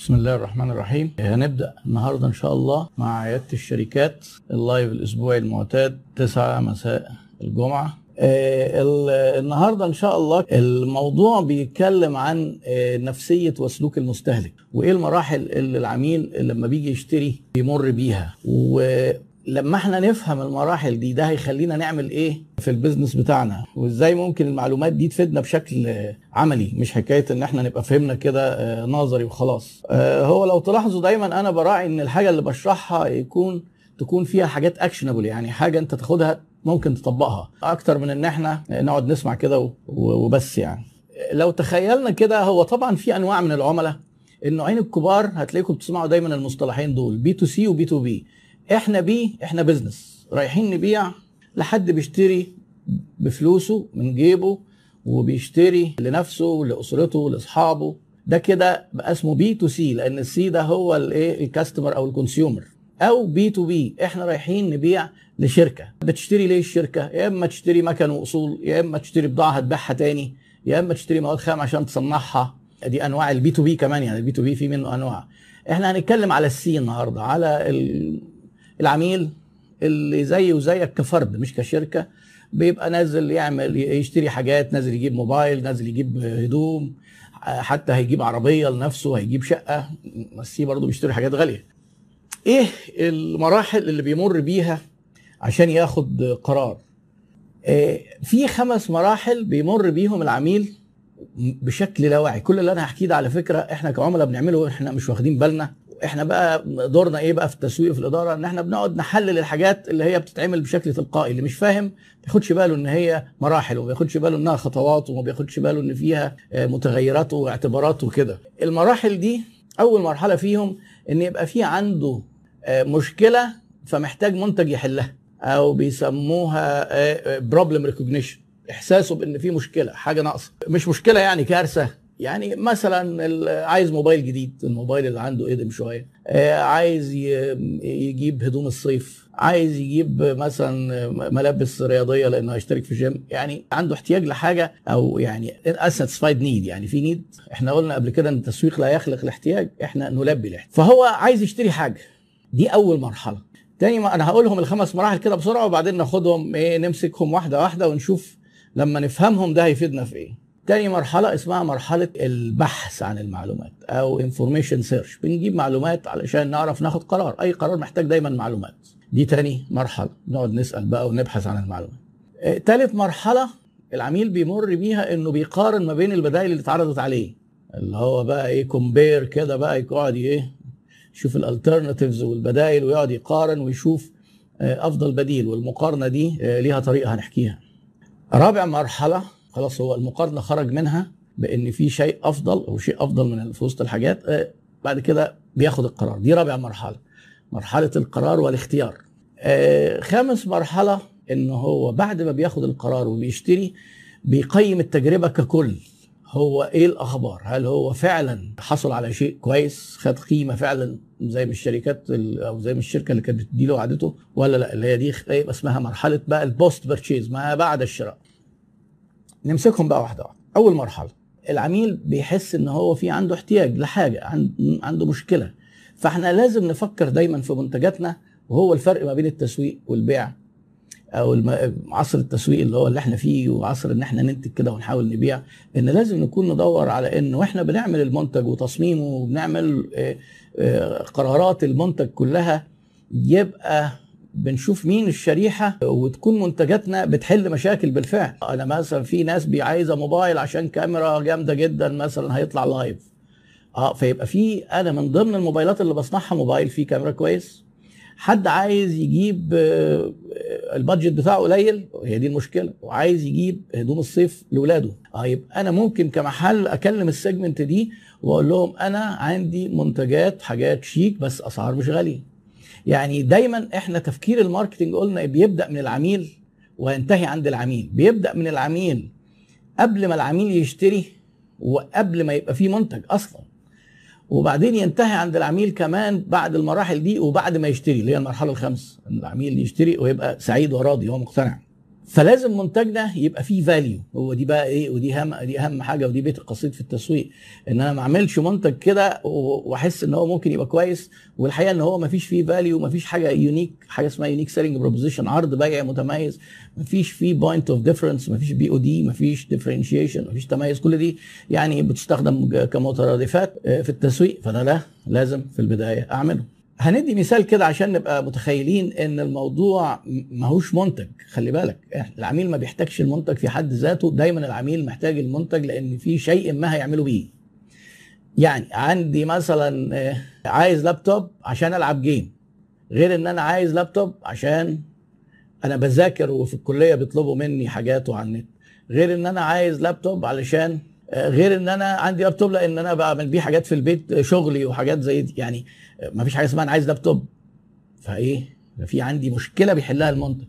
بسم الله الرحمن الرحيم. هنبدأ النهاردة إن شاء الله مع عيادة الشركات. ال live الأسبوعي المعتاد 9 مساء الجمعة. آه، ال- النهارده إن شاء الله الموضوع بيتكلم عن آه، نفسية وسلوك المستهلك وإيه المراحل اللي العميل لما بيجي يشتري بيمر بيها ولما إحنا نفهم المراحل دي ده هيخلينا نعمل إيه في ال business بتاعنا؟ وإزاي ممكن المعلومات دي تفيدنا بشكل عملي؟ مش حكاية إن إحنا نبقى فهمنا كده آه، نظري وخلاص. آه، هو لو تلاحظوا دايما أنا براعي إن الحاجة اللي بشرحها يكون تكون فيها حاجات actionable يعني حاجة أنت تاخدها ممكن تطبقها. أكتر من إن إحنا نقعد نسمع كده وبس يعني. لو تخيلنا كده هو طبعا في أنواع من العملاء. النوعين الكبار هتلاقيكم بتسمعوا دايما المصطلحين دول بي تو سي وبي تو بي إحنا بي إحنا business رايحين نبيع لحد بيشتري بفلوسه من جيبه وبيشتري لنفسه لاسرته لاصحابه ده كده بقى اسمه B2C لأن ال C ده هو الايه ال customer أو ال consumer أو B2B إحنا رايحين نبيع لشركة. بتشتري ليه الشركة؟ يا إما تشتري مكن وأصول يا إما تشتري بضاعة هتبيعها تاني يا إما تشتري مواد خام عشان تصنعها. دي أنواع ال B2B كمان يعني ال B2B في منه أنواع. إحنا هنتكلم على ال C النهارده على العميل اللي زي وزيك كفرد مش كشركة بيبقى نازل يعمل يشتري حاجات نازل يجيب موبايل نازل يجيب هدوم حتى هيجيب عربية لنفسه هيجيب شقة بس برضه بيشتري حاجات غالية. إيه المراحل اللي بيمر بيها عشان ياخد قرار؟ آه، في خمس مراحل بيمر بيهم العميل بشكل لا واعي كل اللي أنا هحكيه ده على فكرة إحنا كعملاء بنعمله إحنا مش واخدين بالنا. إحنا بقى دورنا إيه بقى في التسويق في الإدارة؟ ان إحنا بنقعد نحلل الحاجات اللي هي بتتعمل بشكل تلقائي اللي مش فاهم ما بياخدش باله إن هي مراحل وما بياخدش باله إنها خطوات وما بياخدش باله إن فيها آه، متغيرات واعتبارات وكده. المراحل دي أول مرحلة فيهم إن يبقى في عنده آه، مشكلة فمحتاج منتج يحلها أو بيسموها problem recognition إحساسه بإن في مشكلة حاجة ناقصة. مش مشكلة يعني كارثة. يعني مثلا عايز موبايل جديد الموبايل اللي عنده قدم شوية. آه، عايز يجيب هدوم الصيف. عايز يجيب مثلا ملابس رياضية لأنه هيشترك في جيم. يعني عنده احتياج لحاجة أو يعني اساتسفايد نيد يعني في نيد إحنا قلنا قبل كده إن التسويق لا يخلق الاحتياج إحنا نلبي الاحتياج. فهو عايز يشتري حاجة. دي أول مرحلة. تاني ما أنا هقولهم الخمس مراحل كده بسرعة وبعدين ناخدهم إيه نمسكهم واحدة واحدة ونشوف لما نفهمهم ده هيفيدنا في إيه. تاني مرحلة اسمها مرحلة البحث عن المعلومات أو information search بنجيب معلومات علشان نعرف ناخد قرار. أي قرار محتاج دايما معلومات. دي تاني مرحلة. نقعد نسأل بقى ونبحث عن المعلومات. آه، تالت مرحلة العميل بيمر بيها إنه بيقارن ما بين البدائل اللي اتعرضت عليه. اللي هو بقى إيه compare كده بقى يقعد إيه يشوف ال alternatives والبدائل ويقعد يقارن ويشوف آه، أفضل بديل. والمقارنة دي آه، ليها طريقة هنحكيها. رابع مرحلة خلاص هو المقارنة خرج منها بإن في شيء أفضل أو شيء أفضل من في وسط الحاجات آه، بعد كده بياخد القرار. دي رابع مرحلة. مرحلة القرار والاختيار. آه، خامس مرحلة إن هو بعد ما بياخد القرار وبيشتري بيقيم التجربة ككل. هو إيه الأخبار؟ هل هو فعلا حصل على شيء كويس؟ خد قيمة فعلا زي ما الشركات ال- أو زي ما الشركة اللي كانت بتديله وعدته ولا لا؟ اللي هي دي يبقى اسمها مرحلة بقى ال post purchase ما بعد الشراء. نمسكهم بقى واحدة واحدة. أول مرحلة العميل بيحس إن هو في عنده احتياج لحاجة عن- عنده مشكلة. فإحنا لازم نفكر دايما في منتجاتنا وهو الفرق ما بين التسويق والبيع أو عصر التسويق اللي هو اللي إحنا فيه وعصر إن إحنا ننتج كده ونحاول نبيع. إن لازم نكون ندور على إن وإحنا بنعمل المنتج وتصميمه وبنعمل آه، آه، قرارات المنتج كلها يبقى بنشوف مين الشريحة وتكون منتجاتنا بتحل مشاكل بالفعل. أنا مثلا في ناس عايزة موبايل عشان كاميرا جامدة جدا مثلا هيطلع لايف آه فيبقى في أنا من ضمن الموبايلات اللي بصنعها موبايل فيه كاميرا كويس. حد عايز يجيب آه، ال budget بتاعه قليل هي دي المشكلة. وعايز يجيب هدوم الصيف لاولاده آه يبقى أنا ممكن كمحل أكلم ال segment دي وأقول لهم أنا عندي منتجات حاجات شيك بس أسعار مش غالية. يعني دايما إحنا تفكير ال marketing قلنا بيبدأ من العميل وينتهي عند العميل. بيبدأ من العميل قبل ما العميل يشتري وقبل ما يبقى فيه منتج أصلا. وبعدين ينتهي عند العميل كمان بعد المراحل دي وبعد ما يشتري اللي هي المرحلة الخامسة العميل يشتري ويبقى سعيد وراضي هو مقتنع. فلازم منتجنا يبقى فيه value هو دي بقى إيه؟ ودي أهم دي أهم حاجة ودي بيت القصيد في التسويق. إن أنا ما أعملش منتج كده وأحس إن هو ممكن يبقى كويس والحقيقة إن هو ما فيش فيه value ما فيش حاجة unique حاجة اسمها unique selling proposition عرض بيع متميز. ما فيش فيه point of difference ما فيش POD ما فيش differentiation ما فيش تميز. كل دي يعني بتستخدم كمترادفات في التسويق. فانا لا لازم في البداية أعمله. هدي مثال كده عشان نبقى متخيلين إن الموضوع ماهوش منتج. خلي بالك العميل ما بيحتاجش المنتج في حد ذاته. دايما العميل محتاج المنتج لأن في شيء ما هيعمله بيه. يعني عندي مثلا عايز لابتوب عشان ألعب game. غير إن أنا عايز لابتوب عشان أنا بذاكر وفي الكلية بيطلبوا مني حاجات وعلى النت. غير إن أنا عايز لابتوب علشان غير إن أنا عندي لابتوب لأن أنا بعمل بيه حاجات في البيت شغلي وحاجات زي دي. يعني ما فيش حاجة اسمها أنا عايز لابتوب فإيه؟ في عندي مشكلة بيحلها المنتج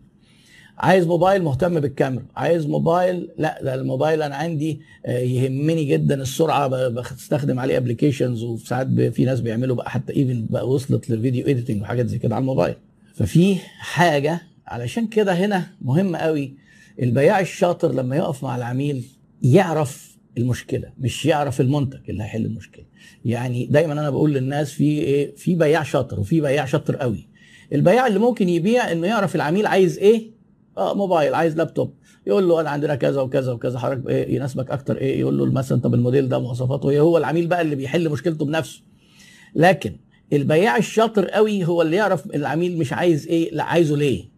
عايز موبايل مهتم بالكاميرا. عايز موبايل؟ لا ده الموبايل أنا عندي يهمني جدا السرعة. بستخدم عليه applications وساعات في ناس بيعملوا بقى حتى even بقى وصلت لل video editing وحاجات زي كده على الموبايل. ففي حاجة علشان كده هنا مهم قوي البياع الشاطر لما يقف مع العميل يعرف المشكلة مش يعرف المنتج اللي هيحل المشكلة. يعني دايما أنا بقول للناس في إيه؟ في بياع شاطر وفي بياع شاطر قوي. البياع اللي ممكن يبيع إنه يعرف العميل عايز إيه؟ آه موبايل عايز لابتوب. يقول له أنا عندنا كذا وكذا وكذا حضرتك إيه؟ يناسبك أكتر إيه؟ يقول له مثلا طب الموديل ده مواصفاته إيه؟ هو العميل بقى اللي بيحل مشكلته بنفسه. لكن البياع الشاطر قوي هو اللي يعرف العميل مش عايز إيه؟ لا عايزه ليه؟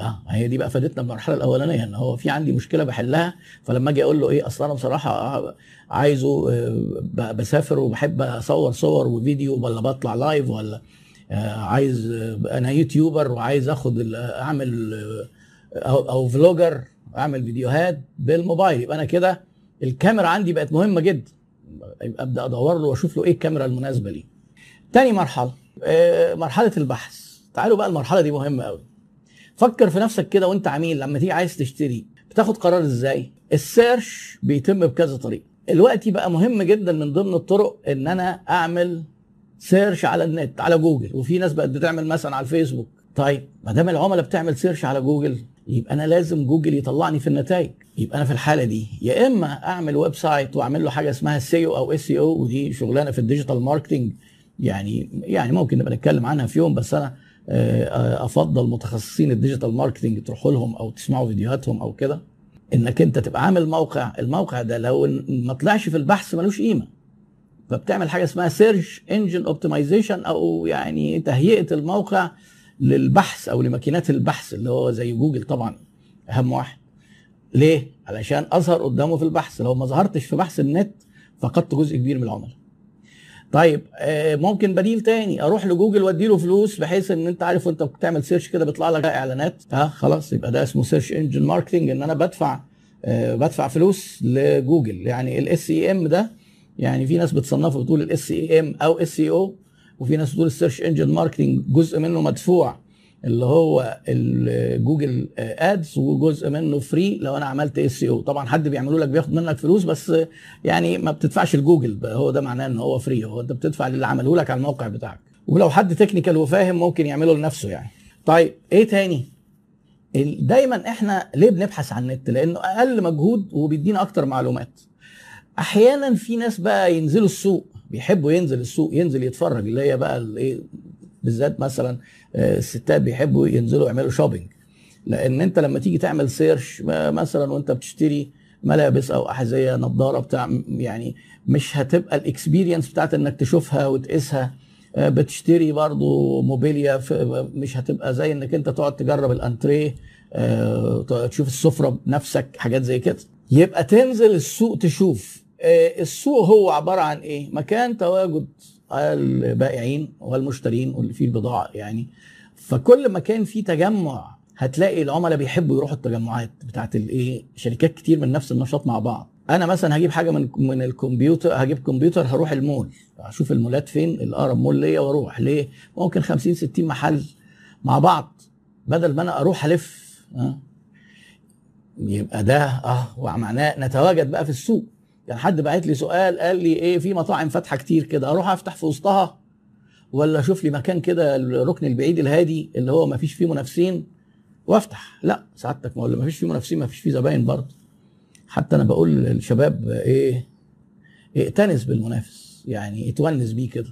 آه هي دي بقى فادتنا المرحله الأولانية إن هو في عندي مشكلة بحلها فلما أجي أقول له إيه أصل أنا بصراحة عايزه بسافر وبحب أصور صور وفيديو ولا بطلع live ولا عايز أنا YouTuber وعايز آخد أعمل أو, أو vlogger أعمل فيديوهات بالموبايل يبقى أنا كده الكاميرا عندي بقت مهمة جدا أبدأ أدور له وأشوف له إيه الكاميرا المناسبة ليه. تاني مرحلة مرحلة البحث تعالوا بقى المرحلة دي مهمة قوي. فكر في نفسك كده وانت عميل لما تيجي عايز تشتري بتاخد قرار إزاي؟ ال search بيتم بكذا طريقة. الوقت بقى مهم جدا من ضمن الطرق إن أنا أعمل search على النت على جوجل. وفي ناس بقت بتعمل مثلا على الفيسبوك. طيب ما دام العملاء بتعمل search على جوجل يبقى أنا لازم جوجل يطلعني في النتائج. يبقى أنا في الحالة دي. يا إما أعمل website وأعمل له حاجة اسمها SEO أو S E O ودي شغلانة في ال digital marketing يعني يعني ممكن نبقى نتكلم عنها في يوم بس أنا أفضل متخصصين ال digital marketing تروحوا لهم أو تسمعوا فيديوهاتهم أو كده إنك أنت تبقى عامل موقع الموقع ده لو ما طلعش في البحث ملوش قيمة فبتعمل حاجة اسمها search engine optimization أو يعني تهيئة الموقع للبحث أو لماكينات البحث اللي هو زي جوجل طبعا أهم واحد. ليه؟ علشان أظهر قدامه في البحث لو ما ظهرتش في بحث النت فقدت جزء كبير من العملاء. طيب ممكن بديل تاني. أروح لجوجل وأدي له فلوس بحيث إن أنت عارف وأنت بتعمل search كده بيطلع لك إعلانات. ها خلاص يبقى ده اسمه search engine marketing إن أنا بدفع بدفع فلوس لجوجل. يعني ال SEM ده يعني في ناس بتصنفه بتقول ال SEM أو SEO وفي ناس بتقول ال search engine marketing جزء منه مدفوع. اللي هو ال Google Ads وجزء منه فري لو أنا عملت SEO طبعا حد بيعملوا لك بياخد منك فلوس بس يعني ما بتدفعش لجوجل هو ده معناه إن هو فري هو أنت بتدفع للي عمله لك على الموقع بتاعك. ولو حد technical وفاهم ممكن يعمله لنفسه يعني. طيب إيه تاني؟ دايما إحنا ليه بنبحث عن النت؟ لأنه أقل مجهود وبيدينا أكتر معلومات. أحيانا في ناس بقى ينزلوا السوق بيحبوا ينزل السوق ينزل يتفرج اللي هي بقى الايه بالذات مثلا الستات بيحبوا ينزلوا يعملوا shopping لأن أنت لما تيجي تعمل search مثلا وأنت بتشتري ملابس أو أحذية نظارة بتاع يعني مش هتبقى ال experience بتاعت إنك تشوفها وتقيسها. بتشتري برضو موبيليا مش هتبقى زي إنك أنت تقعد تجرب الأنتريه تشوف السفرة بنفسك حاجات زي كده. يبقى تنزل السوق تشوف. السوق هو عبارة عن إيه؟ مكان تواجد البائعين والمشترين واللي فيه البضاعة يعني. فكل ما كان في تجمع هتلاقي العملاء بيحبوا يروحوا التجمعات بتاعت الايه شركات كتير من نفس النشاط مع بعض. أنا مثلا هجيب حاجة من من الكمبيوتر هجيب كمبيوتر هروح المول. أشوف المولات فين؟ الأقرب مول ليا وأروح. ليه؟ ممكن 50 60 محل مع بعض. بدل ما أنا أروح ألف؟ يبقى ده آه ومعناه نتواجد بقى في السوق. يعني حد بعت لي سؤال قال لي إيه في مطاعم فاتحة كتير كده أروح أفتح في وسطها ولا أشوف لي مكان كده الركن البعيد الهادي اللي هو ما فيش فيه منافسين وأفتح؟ لا سعادتك ما ما فيش فيه منافسين ما فيش فيه زباين برضه. حتى أنا بقول للشباب إيه ائتنس بالمنافس يعني اتونس بيه كده.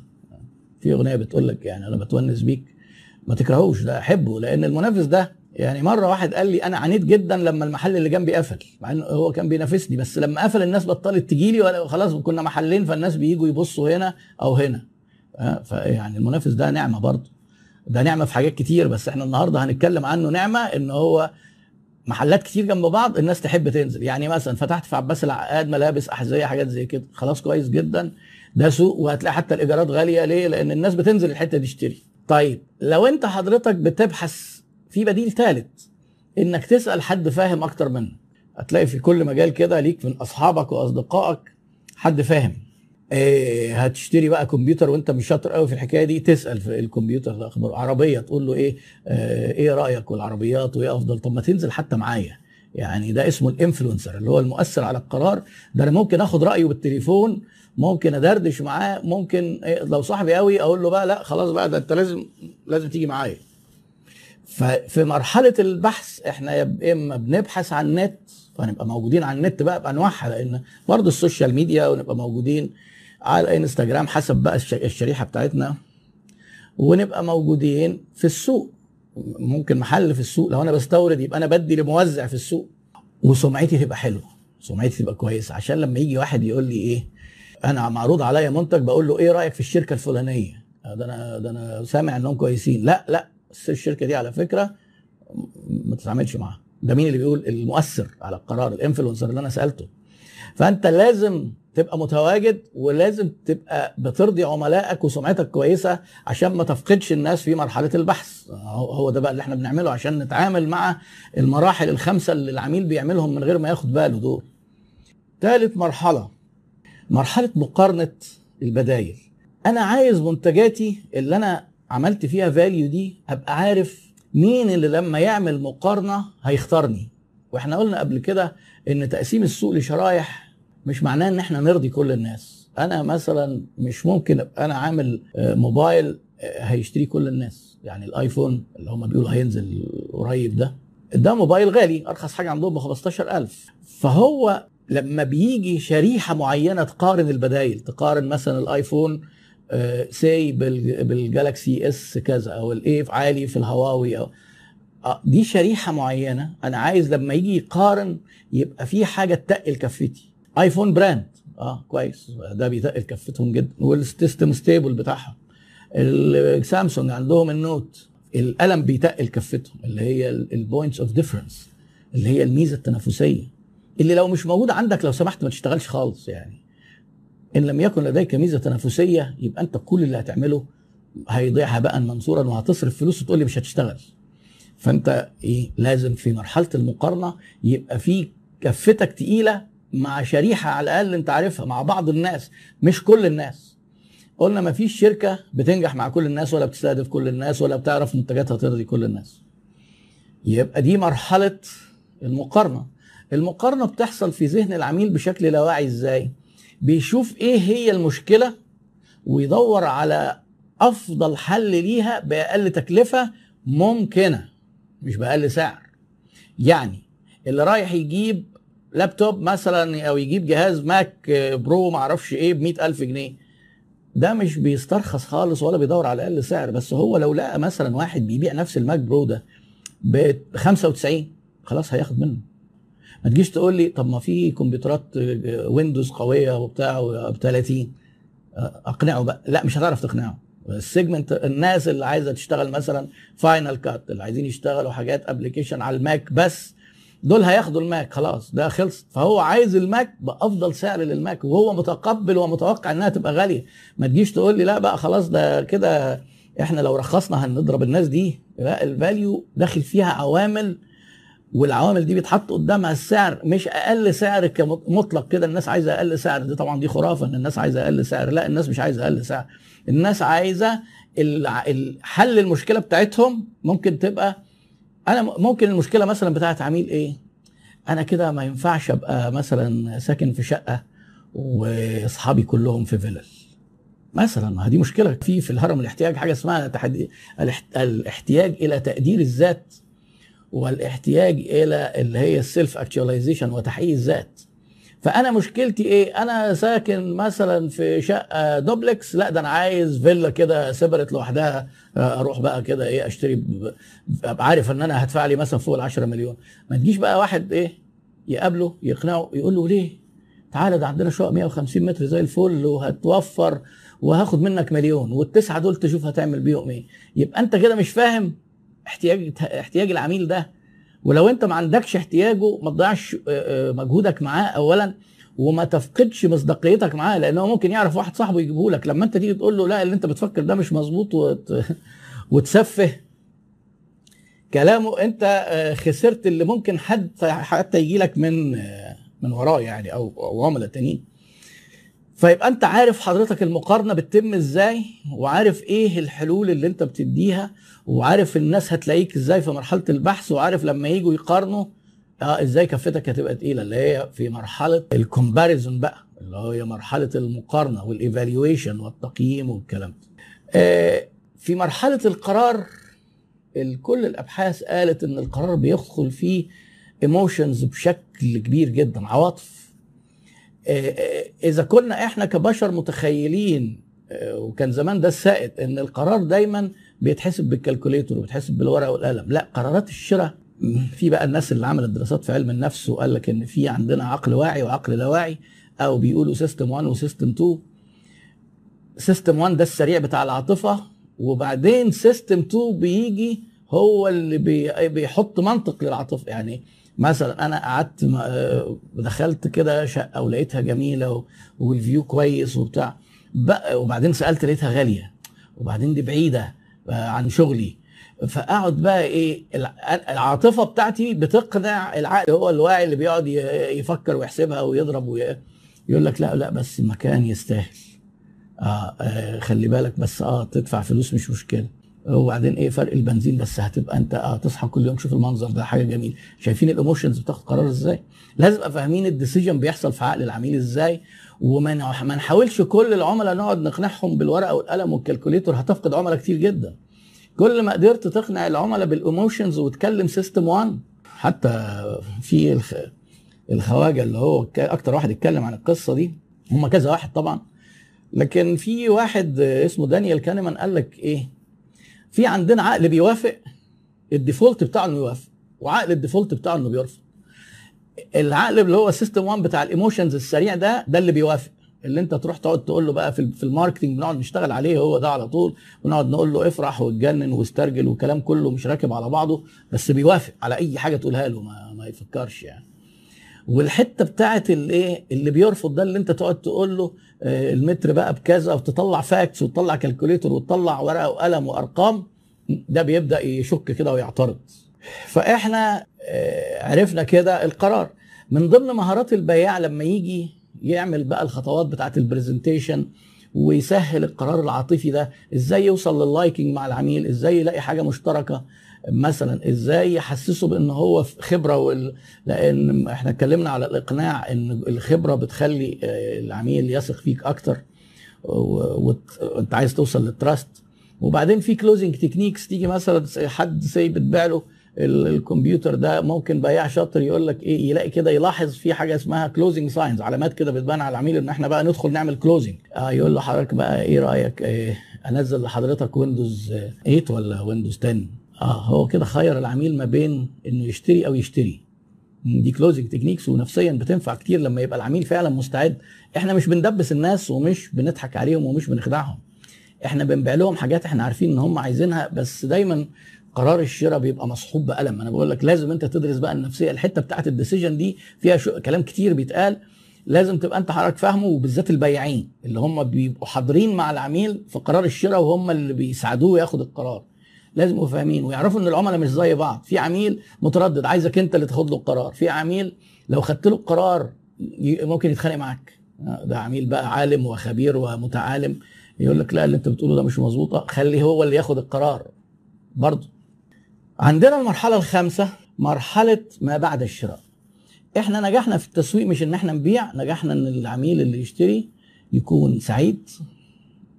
في أغنية بتقول لك يعني أنا بتونس بيك ما تكرهوش ده أحبه لأن المنافس ده يعني مرة واحد قال لي أنا عانيت جدا لما المحل اللي جنبي قفل مع انه هو كان بينافسني بس لما قفل الناس بطلت تجي لي خلاص كنا محلين فالناس بييجوا يبصوا هنا أو هنا. فيعني المنافس ده نعمة برضه. ده نعمة في حاجات كتير بس إحنا النهارده هنتكلم عنه نعمة إن هو محلات كتير جنب بعض الناس تحب تنزل. يعني مثلا فتحت في عباس العقاد ملابس أحذية حاجات زي كده. خلاص كويس جدا. ده سوق وهتلاقي حتى الإيجارات غالية. ليه؟ لأن الناس بتنزل الحتة دي تشتري. طيب لو أنت حضرتك بتبحث في بديل ثالث إنك تسأل حد فاهم أكتر منك. هتلاقي في كل مجال كده ليك من أصحابك وأصدقائك حد فاهم. إيه هتشتري بقى كمبيوتر وأنت مش شاطر قوي في الحكاية دي تسأل في الكمبيوتر الاخبار عربية تقول له إيه؟ آه إيه رأيك والعربيات وإيه أفضل؟ طب ما تنزل حتى معايا. يعني ده اسمه الإنفلونسر اللي هو المؤثر على القرار. ده أنا ممكن آخد رأيه بالتليفون ممكن أدردش معاه ممكن إيه لو صاحبي قوي أقول له بقى لأ خلاص بقى ده أنت لازم لازم تيجي معايا. ففي مرحلة البحث إحنا يا إما بنبحث عن النت فنبقى موجودين على النت بقى بأنواعها لأن برضه ال social media ونبقى موجودين على إنستجرام حسب بقى الشريحة بتاعتنا ونبقى موجودين في السوق. ممكن محل في السوق لو أنا بستورد يبقى أنا بدي لموزع في السوق وسمعتي تبقى حلوة سمعتي تبقى كويسة. عشان لما يجي واحد يقول لي إيه أنا معروض عليا منتج بقول له إيه رأيك في الشركة الفلانية؟ ده أنا ده أنا سامع إنهم كويسين. لا لا. الشركة دي على فكرة ما تتعاملش معاها. ده مين اللي بيقول؟ المؤثر على القرار الانفلونسر اللي أنا سألته. فأنت لازم تبقى متواجد ولازم تبقى بترضي عملائك وسمعتك كويسة عشان ما تفقدش الناس في مرحلة البحث. هو ده بقى اللي إحنا بنعمله عشان نتعامل مع المراحل الخمسة اللي العميل بيعملهم من غير ما ياخد باله دول. ثالث مرحلة مرحلة مقارنة البدايل. أنا عايز منتجاتي اللي أنا عملت فيها فاليو دي ابقى عارف مين اللي لما يعمل مقارنة هيختارني. وإحنا قلنا قبل كده إن تقسيم السوق لشرايح مش معناه إن إحنا نرضي كل الناس. أنا مثلا مش ممكن أبقى أنا عامل موبايل هيشتري كل الناس. يعني الآيفون اللي هم بيقولوا هينزل قريب ده ده موبايل غالي أرخص حاجة عندهم ب 15000 فهو لما بيجي شريحة معينة تقارن البدايل تقارن مثلا الآيفون سي بالجالكسي إس كذا أو الايه عالي في الهواوي أو دي شريحة معينة. أنا عايز لما يجي يقارن يبقى في حاجة تقل كفتي. آيفون brand. آه كويس. ده بيتقل كفتهم جدا. وال system stable بتاعهم. السامسونج عندهم ال Note. القلم بيتقل كفتهم اللي هي ال points of difference اللي هي الميزة التنافسية. اللي لو مش موجوده عندك لو سمحت ما تشتغلش خالص يعني. إن لم يكن لديك ميزة تنافسية يبقى أنت كل اللي هتعمله هيضيع هباء منثورا وهتصرف فلوس وتقول لي مش هتشتغل. فأنت إيه لازم في مرحلة المقارنة يبقى في كفتك تقيلة مع شريحة على الأقل أنت عارفها مع بعض الناس مش كل الناس. قلنا ما فيش شركة بتنجح مع كل الناس ولا بتستهدف كل الناس ولا بتعرف منتجاتها ترضي كل الناس. يبقى دي مرحلة المقارنة. المقارنة بتحصل في ذهن العميل بشكل لا واعي إزاي؟ بيشوف إيه هي المشكلة ويدور على أفضل حل ليها بأقل تكلفة ممكنة مش بأقل سعر. يعني اللي رايح يجيب لابتوب مثلا أو يجيب جهاز Mac Pro معرفش إيه ب ألف جنيه ده مش بيسترخص خالص ولا بيدور على أقل سعر. بس هو لو لقى مثلا واحد بيبيع نفس ال Mac Pro ده ب 95 خلاص هياخد منه. ما تجيش تقول لي طب ما في كمبيوترات Windows قوية وبتاع ب 30 أقنعه بقى. لا مش هتعرف تقنعه. ال segment الناس اللي عايزة تشتغل مثلا Final Cut اللي عايزين يشتغلوا حاجات application على ال Mac بس دول هياخدوا ال Mac خلاص ده خلص. فهو عايز ال Mac بأفضل سعر لل Mac وهو متقبل ومتوقع إنها تبقى غالية. ما تجيش تقول لي لا بقى خلاص ده كده إحنا لو رخصنا هنضرب الناس دي. لا ال value داخل فيها عوامل والعوامل دي بيتحط قدامها السعر مش أقل سعر كمطلق كده. الناس عايزة أقل سعر. دي طبعا دي خرافة إن الناس عايزة أقل سعر. لا الناس مش عايزة أقل سعر. الناس عايزة حل المشكلة بتاعتهم ممكن تبقى أنا ممكن المشكلة مثلا بتاعت عميل إيه؟ أنا كده ما ينفعش أبقى مثلا ساكن في شقة وأصحابي كلهم في فيلل. مثلا ما دي مشكلة في في الهرم الاحتياج حاجة اسمها تحدي الاحتياج إلى تقدير الذات. والاحتياج إلى اللي هي ال self actualization وتحقيق الذات فأنا مشكلتي إيه؟ أنا ساكن مثلا في شقة دوبلكس لا ده أنا عايز فيلا كده separate لوحدها أروح بقى كده إيه؟ أشتري أبقى عارف إن أنا هدفع لي مثلا فوق ال 10 مليون. ما تجيش بقى واحد إيه؟ يقابله يقنعه يقول له ليه؟ تعالى ده عندنا شقق 150 متر زي الفل وهتوفر وهاخد منك مليون والتسعة دول تشوف هتعمل بيهم إيه. يبقى أنت كده مش فاهم احتياج احتياج العميل ده ولو انت ما عندكش احتياجه ما تضيعش مجهودك معاه اولا وما تفقدش مصداقيتك معاه لأنه ممكن يعرف واحد صاحبه يجيبه لك. لما انت تيجي تقول له لا اللي انت بتفكر ده مش مظبوط وت... وتسفه كلامه انت خسرت اللي ممكن حد حتى يجي لك من من وراه يعني أو أو عملاء تانيين فيبقى انت عارف حضرتك المقارنة بتتم إزاي وعارف إيه الحلول اللي انت بتديها وعارف الناس هتلاقيك إزاي في مرحلة البحث وعارف لما يجوا يقارنوا آه إزاي كفتك هتبقى تقيلة اللي هي في مرحلة ال comparison بقى اللي هي مرحلة المقارنة وال evaluation والتقييم والكلام ده. آه في مرحلة القرار كل الأبحاث قالت إن القرار بيدخل فيه emotions بشكل كبير جدا عواطف إذا كنا إحنا كبشر متخيلين وكان زمان ده السائد إن القرار دايما بيتحسب بال calculator وبيتحسب بالورقة والقلم. لا قرارات الشراء. في بقى الناس اللي عملت دراسات في علم النفس وقال لك إن في عندنا عقل واعي وعقل لا واعي أو بيقولوا system 1 و system 2 system 1 ده السريع بتاع العاطفة وبعدين system 2 بيجي هو اللي بيحط منطق للعاطفة. يعني مثلا أنا قعدت دخلت كده شقة ولقيتها جميلة وال view كويس وبتاع. وبعدين سألت لقيتها غالية. وبعدين دي بعيدة. عن شغلي. فأقعد بقى إيه العاطفة بتاعتي بتقنع العقل هو الواعي اللي بيقعد يفكر ويحسبها ويضرب ويقول لك لا لا بس المكان يستاهل. آه, آه خلي بالك بس آه تدفع فلوس مش مشكلة. وبعدين إيه فرق البنزين بس هتبقى أنت آه تصحى كل يوم تشوف المنظر ده حاجة جميلة. شايفين ال emotions بتاخد قرار إزاي؟ لازم أبقى فاهمين ال decision بيحصل في عقل العميل إزاي وما ما نحاولش كل العملاء نقعد نقنعهم بالورقة والقلم وال calculator هتفقد عملاء كتير جدا. كل ما قدرت تقنع العملاء بال emotions وتكلم system 1 حتى في الخ... الخواجة اللي هو أكتر واحد اتكلم عن القصة دي هم كذا واحد طبعا. لكن في واحد اسمه دانيال كانمان قال لك إيه؟ في عندنا عقل بيوافق ال default بتاعه إنه يوافق وعقل ال default بتاعه إنه بيرفض. العقل اللي هو system 1 بتاع ال emotions السريع ده ده اللي بيوافق. اللي انت تروح تقعد تقول له بقى في, ال marketing بنقعد نشتغل عليه هو ده على طول ونقعد نقول له افرح واتجنن واسترجل وكلام كله مش راكب على بعضه بس بيوافق على أي حاجة تقولها له ما, ما يفكرش يعني. والحتة بتاعت الايه اللي بيرفض ده اللي انت تقعد تقول له آه المتر بقى بكذا وتطلع facts وتطلع calculator وتطلع ورقة وقلم وأرقام ده بيبدأ يشك كده ويعترض. فإحنا آه عرفنا كده القرار. من ضمن مهارات البياع لما يجي يعمل بقى الخطوات بتاعت ال presentation ويسهل القرار العاطفي ده. إزاي يوصل لل liking مع العميل؟ إزاي يلاقي حاجة مشتركة؟ مثلا إزاي يحسسه بإن هو خبرة وال... لأن إحنا اتكلمنا على الإقناع إن الخبرة بتخلي العميل يثق فيك أكتر وانت عايز توصل لل trust وبعدين في closing techniques تيجي مثلا حد سي بتبيع له الكمبيوتر ده ممكن بياع شاطر يقول لك إيه يلاقي كده يلاحظ في حاجة اسمها closing signs علامات كده بتبان على العميل إن إحنا بقى ندخل نعمل closing آه يقول له حضرتك بقى إيه رأيك؟ إيه أنزل لحضرتك ويندوز 8 ولا ويندوز 10 آه هو كده خير العميل ما بين إنه يشتري أو يشتري. دي closing techniques ونفسيا بتنفع كتير لما يبقى العميل فعلا مستعد. إحنا مش بندبس الناس ومش بنضحك عليهم ومش بنخدعهم. إحنا بنبيع لهم حاجات إحنا عارفين إن هم عايزينها بس دايما قرار الشراء بيبقى مصحوب بألم. أنا بقول لك لازم أنت تدرس بقى النفسية. الحتة بتاعت ال decision دي فيها شو كلام كتير بيتقال. لازم تبقى أنت حضرتك فاهمه وبالذات البياعين اللي هم بيبقوا حاضرين مع العميل في قرار الشراء وهم اللي بيساعدوه ياخد القرار. لازم يبقوا فاهمين ويعرفوا إن العملاء مش زي بعض. في عميل متردد عايزك أنت اللي تاخد له القرار. في عميل لو خدت له القرار ممكن يتخانق معاك. ده عميل بقى عالم وخبير ومتعالم. يقول لك لا اللي أنت بتقوله ده مش مظبوطة. خليه هو اللي ياخد القرار. برضه عندنا المرحلة الخامسة مرحلة ما بعد الشراء. إحنا نجحنا في التسويق مش إن إحنا نبيع نجحنا إن العميل اللي يشتري يكون سعيد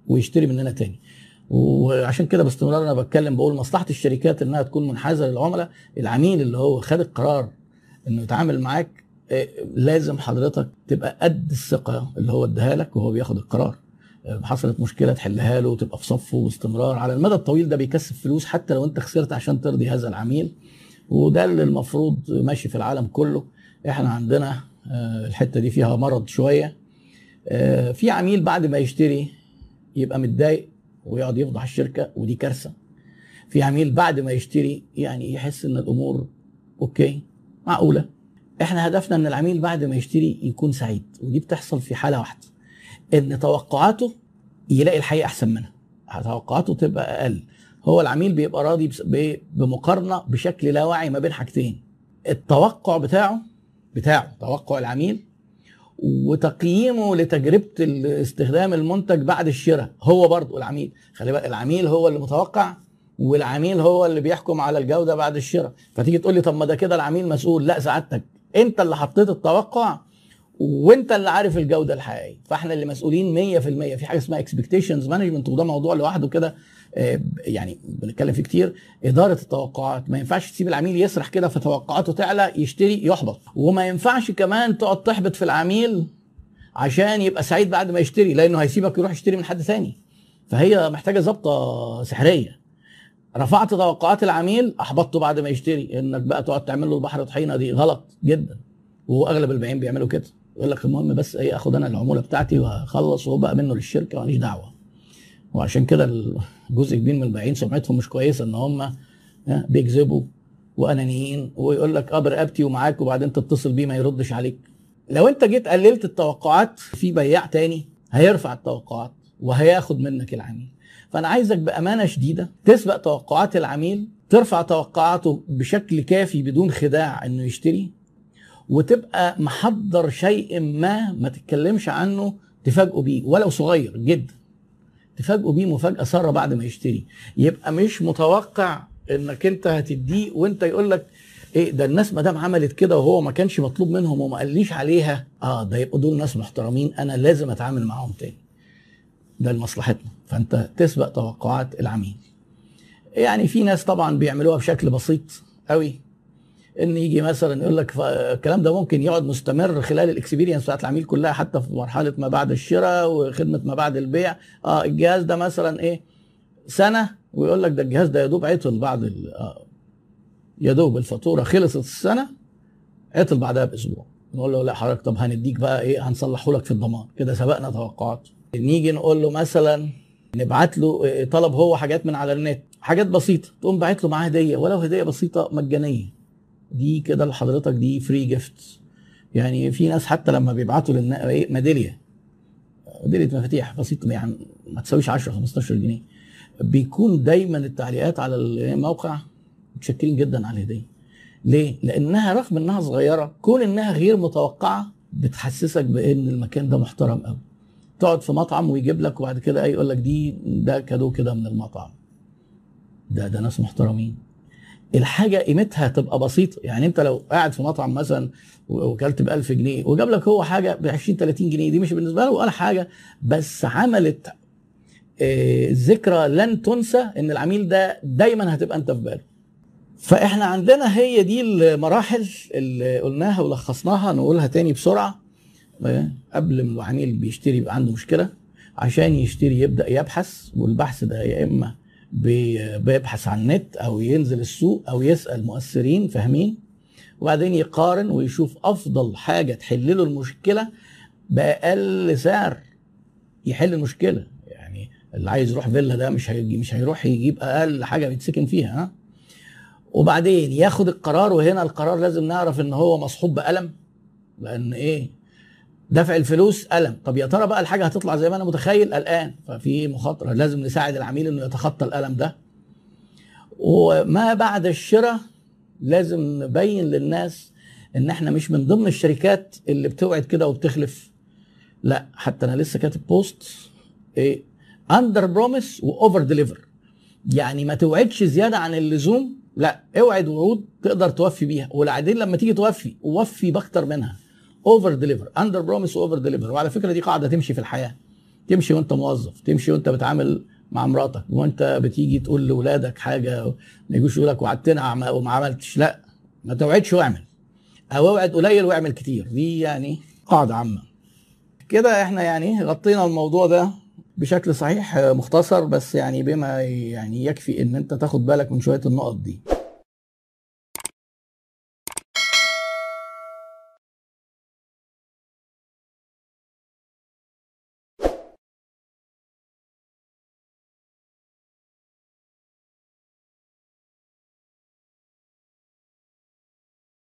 ويشتري مننا تاني. وعشان كده باستمرار أنا بتكلم بقول مصلحة الشركات إنها تكون منحازة للعملاء. العميل اللي هو خد القرار إنه يتعامل معاك آه، لازم حضرتك تبقى قد الثقة اللي هو اداها لك وهو بياخد القرار. حصلت مشكلة تحلها له وتبقى في صفه باستمرار على المدى الطويل ده بيكسب فلوس حتى لو انت خسرت عشان ترضي هذا العميل. وده اللي المفروض ماشي في العالم كله. إحنا عندنا آه، الحتة دي فيها مرض شوية. في عميل بعد ما يشتري يبقى متضايق ويقعد يفضح الشركة ودي كارثة. في عميل بعد ما يشتري يعني يحس إن الأمور أوكي معقولة. إحنا هدفنا إن العميل بعد ما يشتري يكون سعيد ودي بتحصل في حالة واحدة. إن توقعاته يلاقي الحقيقة أحسن منها. توقعاته تبقى أقل. هو العميل بيبقى راضي بمقارنة بشكل لا واعي ما بين حاجتين. التوقع بتاعه بتاعه توقع العميل وتقييمه لتجربة استخدام المنتج بعد الشراء. هو برضه العميل. خلي بالك العميل هو اللي متوقع والعميل هو اللي بيحكم على الجودة بعد الشراء. فتيجي تقول لي طب ما ده كده العميل مسؤول. لا سعادتك. أنت اللي حطيت التوقع وانت اللي عارف الجودة الحقيقية. فاحنا اللي مسؤولين 100% في حاجة اسمها expectations management وده موضوع لوحده كده آه، يعني بنتكلم فيه كتير. إدارة التوقعات. ما ينفعش تسيب العميل يسرح كده فتوقعاته تعلى يشتري يحبط. وما ينفعش كمان تقعد تحبط في العميل عشان يبقى سعيد بعد ما يشتري لأنه هيسيبك يروح يشتري من حد ثاني فهي محتاجة ظبطة سحرية. رفعت توقعات العميل أحبطته بعد ما يشتري. إنك بقى تقعد تعمل له البحر طحينة دي غلط جدا. وأغلب البياعين بيعملوا كده. يقول لك المهم بس إيه آخد أنا العمولة بتاعتي واخلص وبقى منه للشركة ماليش دعوة. وعشان كده جزء كبير من البياعين سمعتهم مش كويسة إن هم بيكذبوا وأنانيين ويقول لك آه برقبتي ومعاك وبعدين تتصل بيه ما يردش عليك. لو أنت جيت قللت التوقعات في بياع تاني هيرفع التوقعات وهياخد منك العميل. فأنا عايزك بأمانة شديدة تسبق توقعات العميل ترفع توقعاته بشكل كافي بدون خداع إنه يشتري. وتبقى محضر شيء ما ما تتكلمش عنه تفاجئه بيه ولو صغير جدا. تفاجئه بيه مفاجأة سارة بعد ما يشتري. يبقى مش متوقع إنك أنت هتديه وأنت يقول لك إيه ده الناس ما دام عملت كده وهو ما كانش مطلوب منهم وما قاليش عليها آه ده يبقى دول ناس محترمين أنا لازم أتعامل معاهم تاني. ده لمصلحتنا. فأنت تسبق توقعات العميل. يعني في ناس طبعا بيعملوها بشكل بسيط قوي إن يجي مثلا يقول لك الكلام ده ممكن يقعد مستمر خلال الإكسبيرينس بتاعت العميل كلها حتى في مرحلة ما بعد الشراء وخدمة ما بعد البيع. آه الجهاز ده مثلا إيه؟ سنة ويقول لك ده الجهاز ده يا دوب عطل بعد آه يا دوب الفاتورة خلصت السنة عطل بعدها بأسبوع. نقول له لا حضرتك طب هنديك بقى إيه؟ هنصلحه لك في الضمان. كده سبقنا توقعات نيجي نقول له مثلا نبعت له آه، طلب هو حاجات من على النت. حاجات بسيطة تقوم باعت له معاه هدية ولو هدية بسيطة مجانية. دي كده لحضرتك دي free gift يعني في ناس حتى لما بيبعتوا إيه ميدالية ميدالية مفاتيح بسيطه يعني ما تساويش 10 15 جنيه. بيكون دايما التعليقات على الموقع متشكرين جدا على الهديه ليه؟ لأنها رغم إنها صغيرة كون إنها غير متوقعة بتحسسك بإن المكان ده محترم قوي تقعد في مطعم ويجيب لك وبعد كده إيه يقول لك دي ده كادو كده من المطعم. ده ده ناس محترمين. الحاجة قيمتها تبقى بسيطة. يعني أنت لو قاعد في مطعم مثلا وكلت ب 1000 جنيه وجاب لك هو حاجة ب 20 30 جنيه دي مش بالنسبة له ولا حاجة بس عملت آه، ذكرى لن تنسى إن العميل ده دايما هتبقى أنت في باله. فإحنا عندنا هي دي المراحل اللي قلناها ولخصناها نقولها تاني بسرعة آه، قبل ما العميل بيشتري يبقى عنده مشكلة عشان يشتري يبدأ يبحث والبحث ده يا إما بيبحث عن النت أو ينزل السوق أو يسأل مؤثرين فاهمين؟ وبعدين يقارن ويشوف أفضل حاجة تحل له المشكلة بأقل سعر يحل المشكلة. يعني اللي عايز يروح فيلا ده مش هيجي مش هيروح يجيب أقل حاجة بيتسكن فيها ها؟ وبعدين ياخد القرار وهنا القرار لازم نعرف إن هو مصحوب بألم لأن إيه؟ دفع الفلوس ألم. طب يا ترى بقى الحاجة هتطلع زي ما أنا متخيل الآن. ففي مخاطرة لازم نساعد العميل إنه يتخطى الألم ده. وما بعد الشراء لازم نبين للناس إن إحنا مش من ضمن الشركات اللي بتوعد كده وبتخلف. لا حتى أنا لسه كاتب post إيه under promise و over deliver يعني ما توعدش زيادة عن اللزوم. لا اوعد وعود تقدر توفي بيها. وبعدين لما تيجي توفي وفي باكتر منها. over deliver under promise و over deliver وعلى فكرة دي قاعدة تمشي في الحياة. تمشي وانت موظف تمشي وانت بتعامل مع مراتك وانت بتيجي تقول لاولادك حاجة ما يجوش يقول لك وعدتنا وما عملتش. لا ما توعدش واعمل. أو اوعد قليل واعمل كتير. دي يعني قاعدة عامة. كده إحنا يعني غطينا الموضوع ده بشكل صحيح مختصر بس يعني بما يعني يكفي ان انت تاخد بالك من شوية النقط دي.